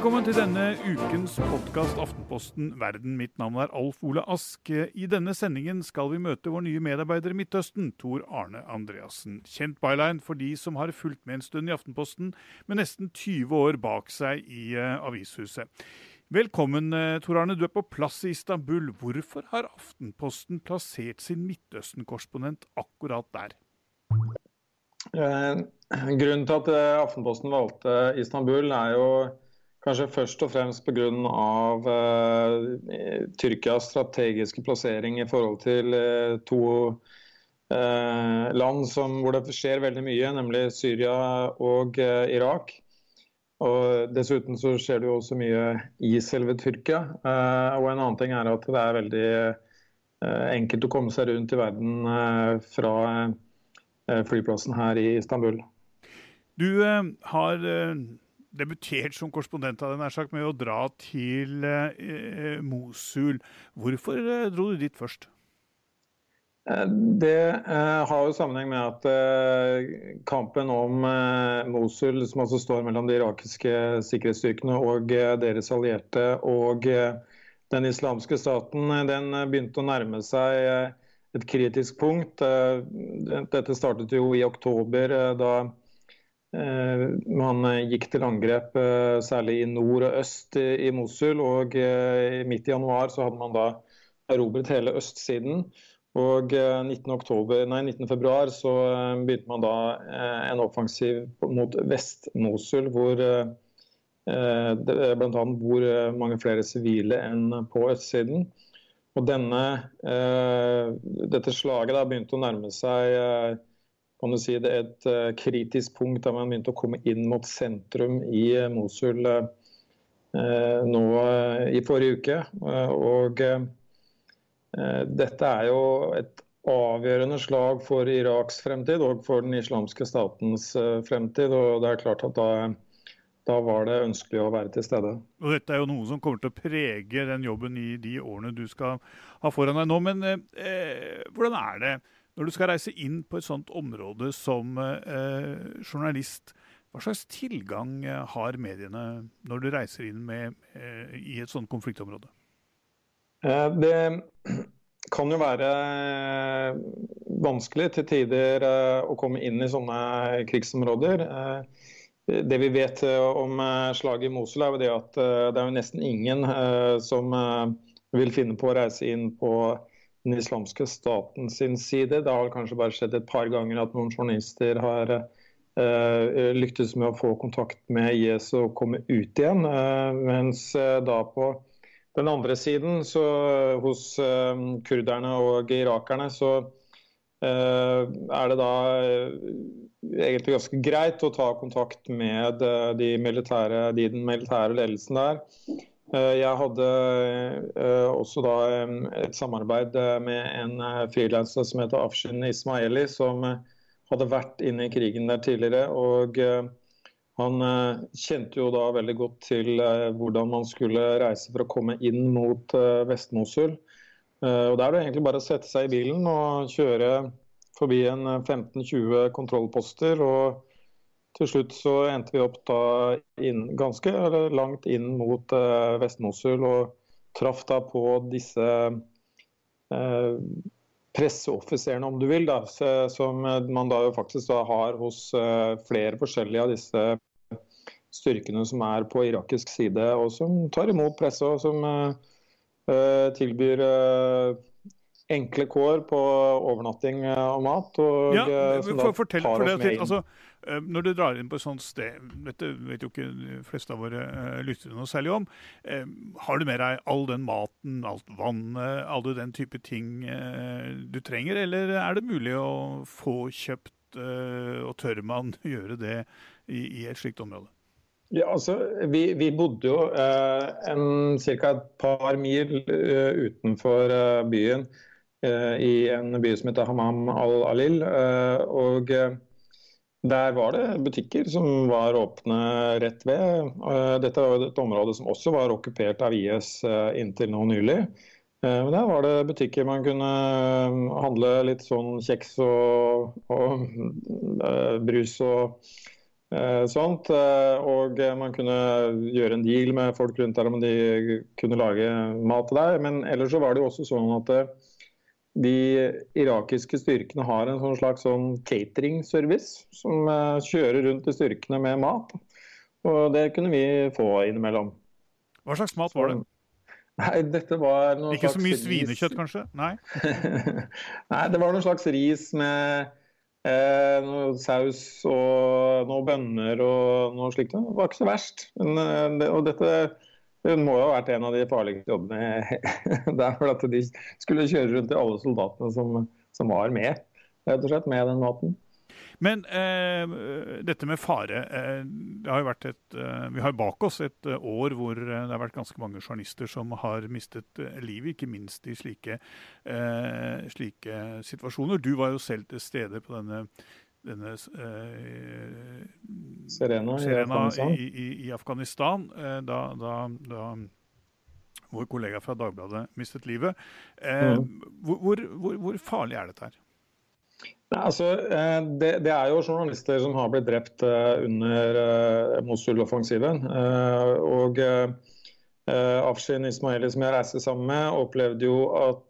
Velkommen til denne ukens podkast Aftenposten Verden. Mitt navn er Alf Ole Ask. I denne sendingen skal vi møte vår nye medarbeider i Midtøsten, Tor Arne Andreassen. Kjent byline for de som har fulgt med en stund i Aftenposten, med nesten 20 år bak seg i uh, avishuset. Velkommen, uh, Tor Arne. Du er på plass i Istanbul. Hvorfor har Aftenposten plassert sin Midtøsten-korrespondent akkurat der? Eh, grunnen til at eh, Aftenposten valgte Istanbul, er jo kanskje først og fremst pga. Eh, Tyrkias strategiske plassering i forhold til eh, to eh, land som, hvor det skjer veldig mye, nemlig Syria og eh, Irak. Og Dessuten så skjer det jo også mye i selve Tyrkia. Eh, og en annen ting er at det er veldig eh, enkelt å komme seg rundt i verden eh, fra flyplassen her i Istanbul. Du har debutert som korrespondent av den, sagt, med å dra til eh, Mosul. Hvorfor eh, dro du dit først? Eh, Det eh, har jo sammenheng med at eh, kampen om eh, Mosul, som altså står mellom de irakiske sikkerhetsstyrkene og eh, deres allierte, og eh, den islamske staten, eh, den eh, begynte å nærme seg eh, et kritisk punkt. Eh, Dette startet jo i oktober, eh, da eh, man eh, gikk til angrep eh, særlig i nord og øst i, Mosul. Og eh, midt i januar så hadde man da erobret hele østsiden. Og eh, 19. Oktober, nei, 19. februar eh, begynte man da eh, en offensiv mot Vest-Mosul, hvor eh, eh, bl.a. bor eh, mange flere sivile enn på østsiden. Og denne, eh, dette slaget da begynte å nærme seg eh, kan du si det et eh, kritisk punkt da man begynte å komme inn mot sentrum i eh, Mosul eh, nå i forrige uke. Og Dette er jo et avgjørende slag for Iraks fremtid og for den islamske statens fremtid. og det er klart at da, da var det ønskelig å være til stede. Og dette er jo noe som kommer til å prege den jobben i de årene du skal ha foran deg nå. Men eh, hvordan er det når du skal reise inn på et sånt område som eh, journalist? Hva slags tilgang eh, har mediene når du reiser inn med, eh, i et sånt konfliktområde? Eh, Det kan jo være vanskelig til tider eh, å komme inn i sånne krigsområder. Eh, Det vi vet eh, om eh, slaget i Mosul, er jo det at eh, det er jo nesten ingen eh, som eh, vil finne på å reise inn på den islamske staten sin side. Det har kanskje bare skjedd et par ganger at noen journalister har uh, lyktes med å få kontakt med IS og komme ut igjen. Uh, mens uh, da på den andre siden, så hos kurderne og irakerne, så er det da egentlig ganske greit å ta kontakt med de militære, de den militære ledelsen der. Eh, jeg hadde eh, også da et samarbeid eh, med en frilanser som heter Afshin Ismaili, som hadde vært inne i krigen der tidligere. og Han kjente jo da veldig godt til hvordan man skulle reise for å komme inn mot Vest-Mosul. Og Da er det egentlig bare å sette seg i bilen og kjøre forbi en 15-20 kontrollposter. og til slutt så endte vi opp da inn, ganske langt inn mot eh, Vest-Mosul og traff da på disse eh, presseoffiserene, om du vil, da, som man da faktisk da har hos eh, flere forskjellige av disse styrkene som er på irakisk side, og som tar imot presse og som tilbyr enkle kår på overnatting og mat. Og, ja, for, fortell, for det, altså, Eh, når du drar inn på et sånt sted, dette vet jo ikke de fleste av våre uh, lyttere noe særlig om, uh, har du med deg all den maten, alt vannet, alle den type ting uh, du trenger, eller er det mulig å få kjøpt, og tør man gjøre det i, i et slikt område? Ja, altså, vi, vi bodde jo ca. et par mil utenfor byen, i en by som heter Hamam al-Alil. og der var det butikker som var åpne rett ved. Eh, dette var et område som også var okkupert av IS eh, inntil nå nylig. Eh, men der var det butikker man kunne handle litt sånn kjeks og, og brus og sånt. Og man kunne gjøre en deal med folk rundt der om de kunne lage mat deg. Men ellers så var det jo også sånn at de irakiske styrkene har en sånn slags sånn catering-service som uh, kjører rundt i styrkene med mat. Og det kunne vi få innimellom. Hva slags mat var det? Nei, dette var noe Ikke så mye svinekjøtt, kanskje? Nei? Nei, det var noe slags ris med eh, noe saus og noen bønner og noe slikt. Det var ikke så verst. Men, eh, og dette hun må jo ha vært en av de farligste jobbene der. For at de skulle kjøre rundt til alle soldatene som, som var med, rett og slett, med den maten. Men eh, dette med fare eh, det har et, eh, Vi har bak oss et eh, år hvor det har vært ganske mange journalister som har mistet eh, livet, ikke minst i slike, eh, slike situasjoner. Du var jo selv til stede på denne denne eh, Serena, Serena, i, i, i Afghanistan, eh, da, da, da, vår kollega fra Dagbladet mistet livet. Eh, mm. hvor, hvor, hvor, farlig er dette her? Nei, altså, eh, det, det, er jo journalister som har blitt drept eh, under eh, Mosul-offensiven. og Afshin Ismaili, som jeg reiste sammen med, opplevde jo at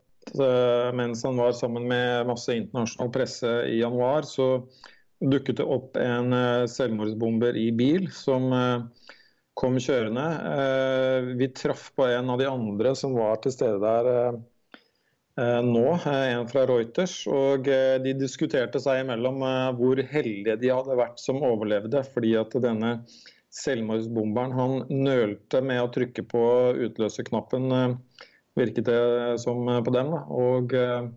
mens han var sammen med masse internasjonal presse i januar, så dukket det opp en eh, selvmordsbomber i bil som eh, kom kjørende. Vi traff på en av de andre som var til stede der nå, en fra Reuters. Og de diskuterte seg imellom hvor heldige de hadde vært som overlevde. Fordi at denne selvmordsbomberen han nølte med å trykke på utløserknappen virket det som eh, på dem. Da. Og eh,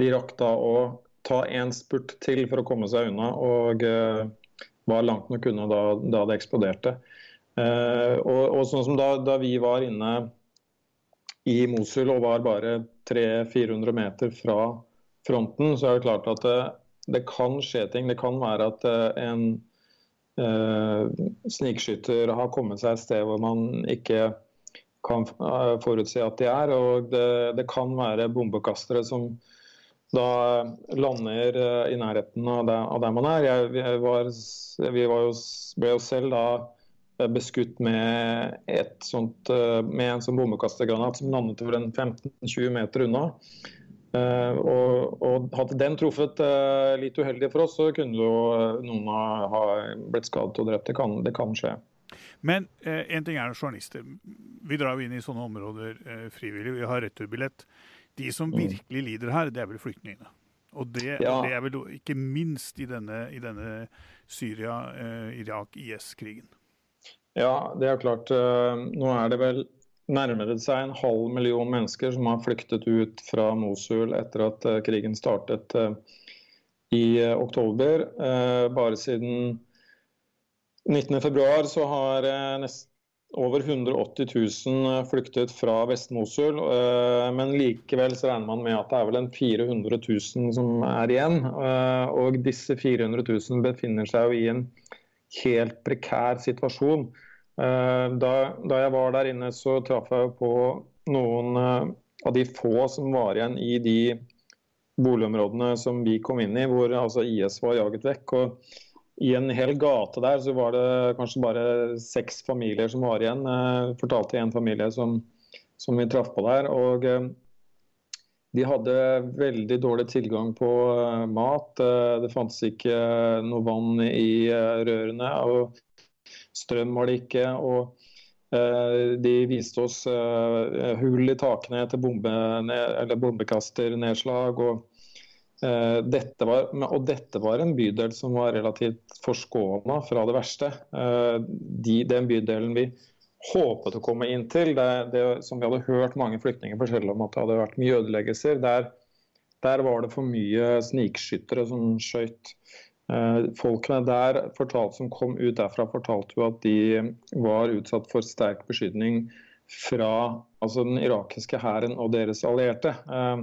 de rakk da å ta én spurt til for å komme seg unna, og eh, var langt nok unna da, da det eksploderte. Og, og, sånn som da, da, vi var inne i Mosul og var bare 300-400 meter fra fronten, så er det klart at det, det, kan skje ting. Det kan være at en eh, snikskytter har kommet seg et sted hvor man ikke kan forutsi forutse at de er. Og det, det kan være bombekastere som da lander eh, i nærheten av der, av der man er. Jeg, jeg var, vi var jo, ble jo selv da beskutt med, sånt, eh, med en sånn bombekastergranat som landet over 15-20 meter unna. Uh, og, og, Hadde den truffet uh, litt uheldig for oss, så kunne jo noen ha blitt skadet og drept. Det kan, det kan skje. Men eh, en ting er journalister. Vi drar jo inn i sånne områder eh, frivillig. Vi har returbillett. De som mm. virkelig lider her, det er vel flyktningene. Og det, ja. det er vel ikke minst i denne, i denne Syria-Irak-IS-krigen. Ja, det er klart. Nå er det vel nærmere det seg en halv million mennesker som har flyktet ut fra Mosul etter at krigen startet i oktober. Bare siden 19.2 så har nest, over 180 000 eh, flyktet fra Vest-Mosul. Eh, men likevel så regner man med at det er vel en 400 000 som er igjen. Eh, og disse 400 000 befinner seg jo i en helt prekær situasjon. Da, da jeg var der inne, så traff jeg på noen av de få som var igjen i de boligområdene som vi kom inn i, hvor altså IS var jaget vekk. og i en hel gate der så var det kanskje bare seks familier som var igjen. Jeg fortalte en familie som, som vi traff på der. og eh, de hadde veldig dårlig tilgang på eh, mat. Eh, det fantes ikke noe vann i rørene. og Strøm var det ikke. og De viste oss hull i takene etter bombe, bombekasternedslag. og Eh, dette var, og dette var en bydel som var relativt forskåna fra det verste. Eh, de, den bydelen vi håpet å komme inn til, det, det, som vi hadde hørt mange flyktninger fortelle om at det hadde vært mye ødeleggelser, der, der var det for mye snikskyttere som skøyt. Eh, folkene der fortalt, som kom ut derfra, fortalte jo at de var utsatt for sterk beskyldning fra altså den irakiske hæren og deres allierte. Eh,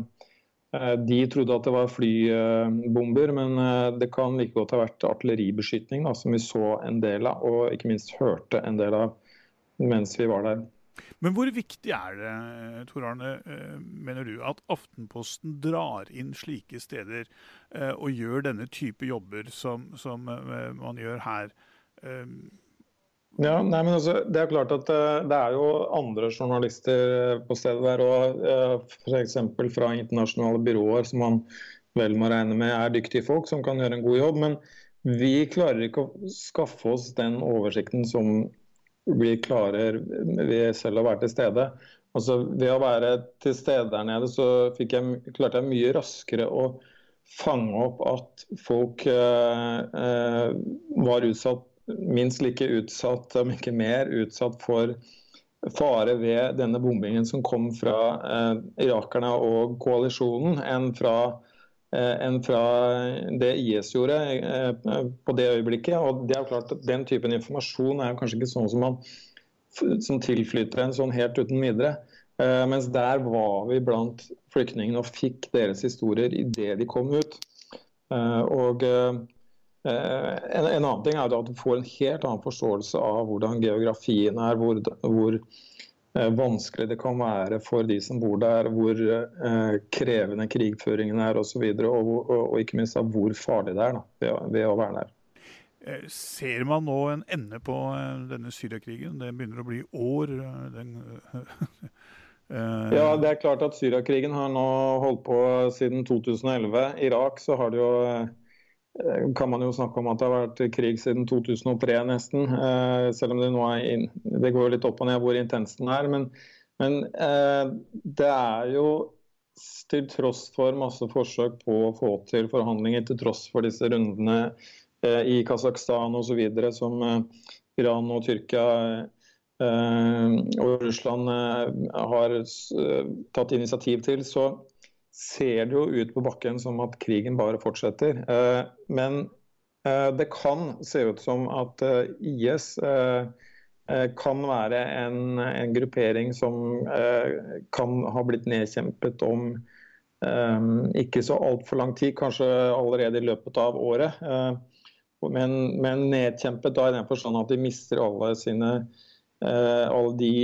de trodde at det var flybomber, men eh, det kan like godt ha vært artilleribeskytning, da, som vi så en del av, og ikke minst hørte en del av mens vi var der. Men hvor viktig er det, Tor Arne, eh, mener du, at Aftenposten drar inn slike steder og gjør denne type jobber som, som man gjør her? Ja, nei, men altså, Det er klart at uh, det er jo andre journalister eh, på stedet der òg. Uh, F.eks. fra internasjonale byråer som man vel må regne med er dyktige folk som kan gjøre en god jobb. Men vi klarer ikke å skaffe oss den oversikten som vi klarer ved selv å være til stede. Altså, Ved å være til stede der nede så jeg, klarte jeg mye raskere å fange opp at folk uh, var utsatt minst like utsatt, om ikke mer, utsatt for fare ved denne bombingen som kom fra eh, irakerne og koalisjonen, enn fra, eh, enn fra det IS gjorde eh, på det øyeblikket. Og det er jo klart at Den typen informasjon er jo kanskje ikke sånn som, man, som tilflyter en sånn helt uten videre. Eh, mens der var vi blant flyktningene og fikk deres historier idet de kom ut. Eh, og eh, en, en, annen ting er at du får en helt annen forståelse av hvordan geografien er, hvor, hvor eh, vanskelig det kan være for de som bor der, hvor eh, krevende krigføringen er osv. Og, og, og, og ikke minst av hvor farlig det er da, ved, ved, å være der. Eh, ser man nå en ende på denne Syriakrigen? Det begynner å bli år. Den, ja, det er klart at Syriakrigen har nå holdt på siden 2011. Irak så har det jo Eh, kan man jo snakke om at det har vært krig siden 2003 nesten. Eh, selv om det nå er inn, det går litt opp og ned hvor intens den er. Men, men eh, det er jo til tross for masse forsøk på å få til forhandlinger, til tross for disse rundene i Kasakhstan osv. som Iran og Tyrkia og Russland har tatt initiativ til, så ser det jo ut på bakken som at krigen bare fortsetter. Eh, men eh, det kan se ut som at eh, IS kan være en, en gruppering som kan ha blitt nedkjempet om ikke så altfor lang tid, kanskje allerede i løpet av året. Men, men nedkjempet da i den forstand at de mister alle sine alle de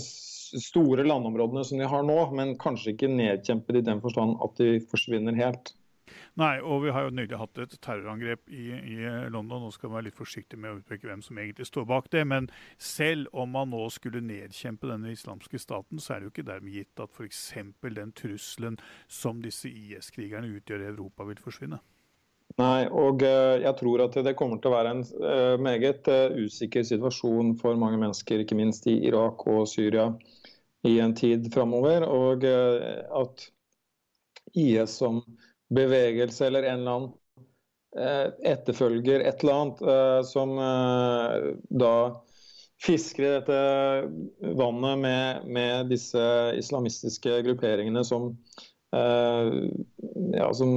store landområdene som de har nå, men kanskje ikke nedkjempet i den forstand at de forsvinner helt. Nei, og vi har jo nylig hatt et terrorangrep i, i London. Nå skal man være litt forsiktig med å utpeke hvem som egentlig står bak det. Men selv om man nå skulle nedkjempe denne islamske staten, så er det jo ikke dermed gitt at f.eks. den trusselen som disse IS-krigerne utgjør i Europa, vil forsvinne. Nei, og eh, jeg tror at det kommer til å være en eh, meget eh, usikker situasjon for mange mennesker, ikke minst i Irak og Syria i en tid framover. Og at IS som bevegelse eller en eller annen etterfølger et eller annet som da fisker i dette vannet med, med disse islamistiske grupperingene som ja, som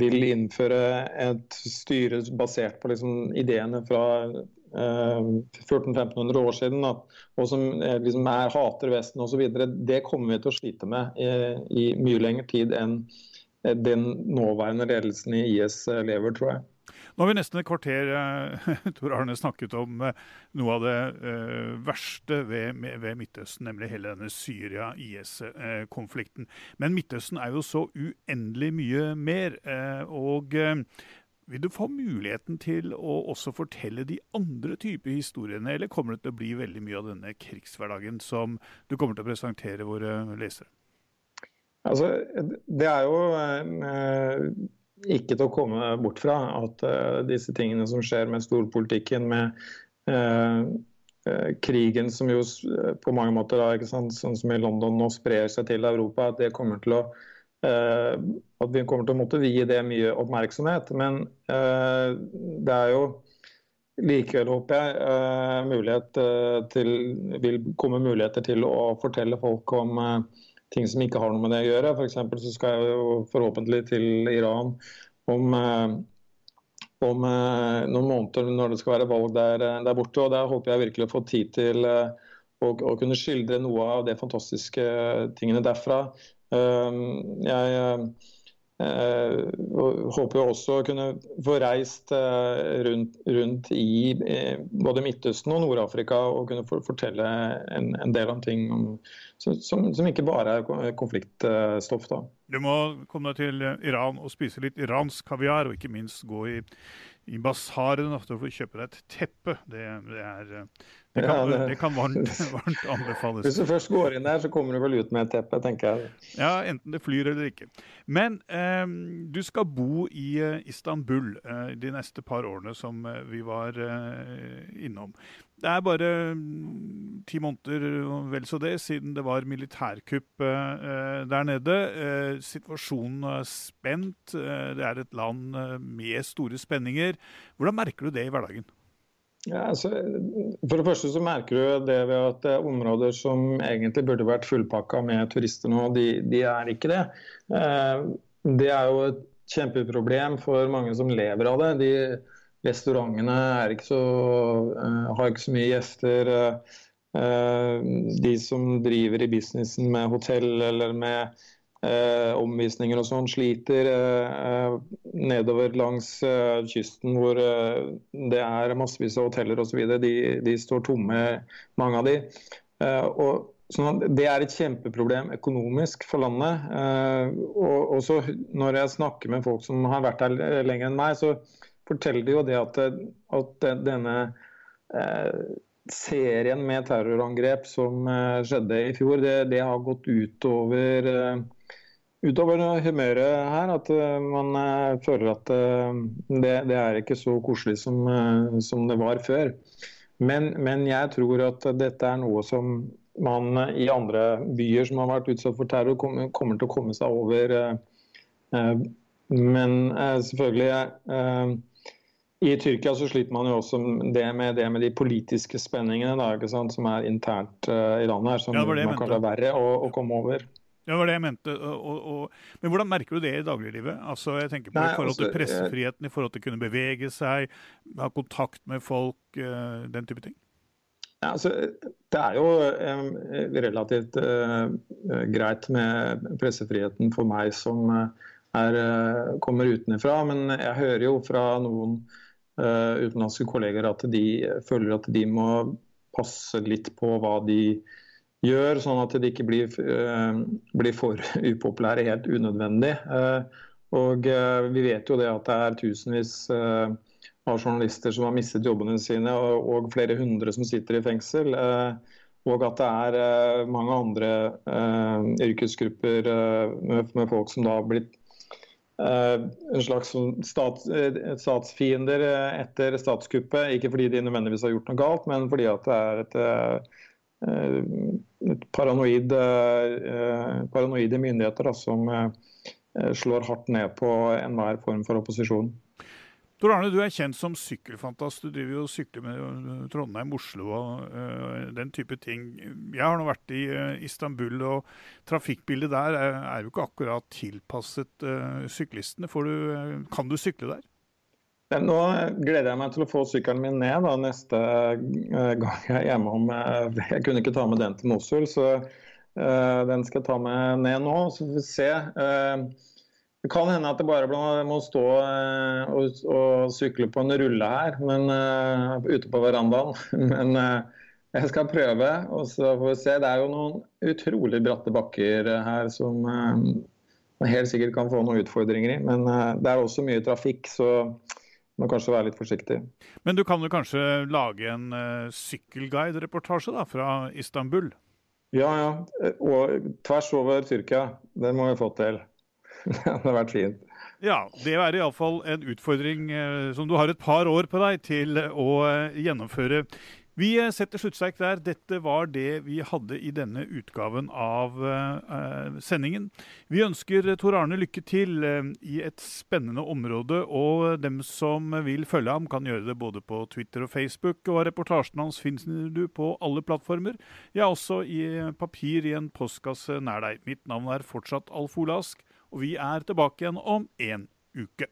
vil innføre et styre basert på liksom ideene fra eh, 1400-1500 år siden, da, og som eh, liksom er, hater Vesten osv., det kommer vi til å slite med i, i mye lengre tid enn den nåværende ledelsen i IS lever, tror jeg. Nå har vi nesten et kvarter eh, Tor Arne, snakket om eh, noe av det eh, verste ved, ved Midtøsten, nemlig hele denne Syria-IS-konflikten. Men Midtøsten er jo så uendelig mye mer. og vil du få muligheten til å også fortelle de andre typer historiene, eller kommer det til å bli veldig mye av denne krigshverdagen som du kommer til å presentere våre lesere? Altså, det er jo ikke til å komme bort fra at uh, disse tingene som skjer med storpolitikken, med uh, krigen som jo på mange måter da, sånn som i London nå sprer seg til Europa, at kommer til å at vi kommer til å måtte vie det mye oppmerksomhet. Men det er jo likevel, håper jeg, mulighet til, vil komme muligheter til å fortelle folk om ting som ikke har noe med det å gjøre. F.eks. så skal jeg jo forhåpentlig til Iran om, eh, om eh, noen måneder når det skal være valg der, eh, der borte. og Der håper jeg virkelig å få tid til å, å kunne skildre noe av de fantastiske tingene derfra. Jeg Uh, håper jo også å kunne få reist uh, rundt, rundt, i uh, både Midtøsten og Nord-Afrika og kunne for, fortelle en, en, del om ting om, som, som, ikke bare er konfliktstoff. da. Du må komme deg til Iran og spise litt iransk kaviar, og ikke minst gå i, i basaren for å kjøpe deg et teppe. Det, det er det kan, ja, det... det kan varmt, varmt, anbefales. Hvis du først går inn der, så kommer du vel ut med et teppe, tenker jeg. Ja, enten det flyr eller ikke. Men eh, du skal bo i uh, Istanbul eh, de neste par årene som uh, vi var innom. Det er bare mm, ti måneder, vel så det, siden det var militærkupp der nede. situasjonen er spent. det er et land med store spenninger. Hvordan merker du det i hverdagen? Altså, for det første så merker du det ved at er områder som egentlig burde vært fullpakka med turister nå, de, de er ikke det. Eh, det er jo et kjempeproblem for mange som lever av det. De Restaurantene ikke så, eh, har ikke så mye gjester. Eh, de som driver i businessen med hotell eller med eh, omvisninger og sånn, sliter eh, nedover langs eh, kysten hvor eh, det er massevis av hoteller osv. De, de står tomme, mange av de. Eh, og sånn det er et kjempeproblem økonomisk for landet. Eh, og også når jeg snakker med folk som har vært her lenger enn meg, så forteller de jo det at, at denne serien med terrorangrep som skjedde i fjor, det, det har gått utover utover humøret her at uh, man uh, føler at uh, det, det, er ikke så koselig som, som det var før. Men, men, jeg tror at dette er noe som man i andre byer som har vært utsatt for terror, kommer, kommer til å komme seg over. Men selvfølgelig i Tyrkia så sliter man jo også det med, det med de politiske spenningene da, som er internt i landet, her, som ja, man kanskje er verre å, å komme over. Det var det jeg mente. Og, og, men hvordan merker du det i dagliglivet? Altså, jeg tenker på Nei, I forhold til altså, pressefriheten, i forhold til å kunne bevege seg, ha kontakt med folk, uh, den type ting? Ja, altså, det er jo um, relativt uh, greit med pressefriheten for meg som uh, er, kommer utenfra. Men jeg hører jo fra noen utenlandske kolleger at de føler at de må passe litt på hva de gjør gjør, sånn at det ikke blir, uh, blir for upopulære helt unødvendig. Uh, og uh, Vi vet jo det at det er tusenvis av journalister som har mistet jobbene sine, og, flere hundre som sitter i fengsel. og at det er mange andre yrkesgrupper med, med, folk som da har blitt en slags sånn stats, statsfiender etter statskuppet. Ikke fordi de nødvendigvis har gjort noe galt, men fordi at det er et paranoid, paranoide myndigheter da, som slår hardt ned på enhver form for opposisjon. Tor Arne, du er kjent som sykkelfantast. Du driver jo og sykler med Trondheim, Oslo og uh, den type ting. Jeg har nå vært i uh, Istanbul, og trafikkbildet der er, er, jo ikke akkurat tilpasset uh, syklistene. Du, kan du sykle der? Nå gleder jeg meg til å få sykkelen min ned da, neste gang jeg er hjemme. Om, jeg kunne ikke ta med den til Mosul, så den skal jeg ta med ned nå. Så får vi se. Det kan hende at det bare må stå uh, og, og sykle på en rulle her, men uh, ute på verandaen. Men uh, jeg skal prøve, og så får vi se. Det er jo noen utrolig bratte bakker her som uh, man helt sikkert kan få noen utfordringer i. Men det er også mye trafikk, så må kanskje være litt forsiktig. Men du kan jo kanskje lage en uh, sykkelguide-reportasje fra Istanbul? Ja, ja. Og tvers over Tyrkia. Det må vi få til. det hadde vært fint. Ja, det er iallfall en utfordring uh, som du har et par år på deg til å uh, gjennomføre. Vi eh, setter sluttsterk der. Dette var det vi hadde i denne utgaven av uh, sendingen. Vi ønsker Tor Arne lykke til uh, i et spennende område. Og dem som vil følge ham, kan gjøre det både på Twitter og Facebook. Og reportasjen hans finnes du på alle plattformer. Ja, også i papir i en postkasse nær deg. Mitt navn er fortsatt Alf Olask, og vi er tilbake igjen om en uke.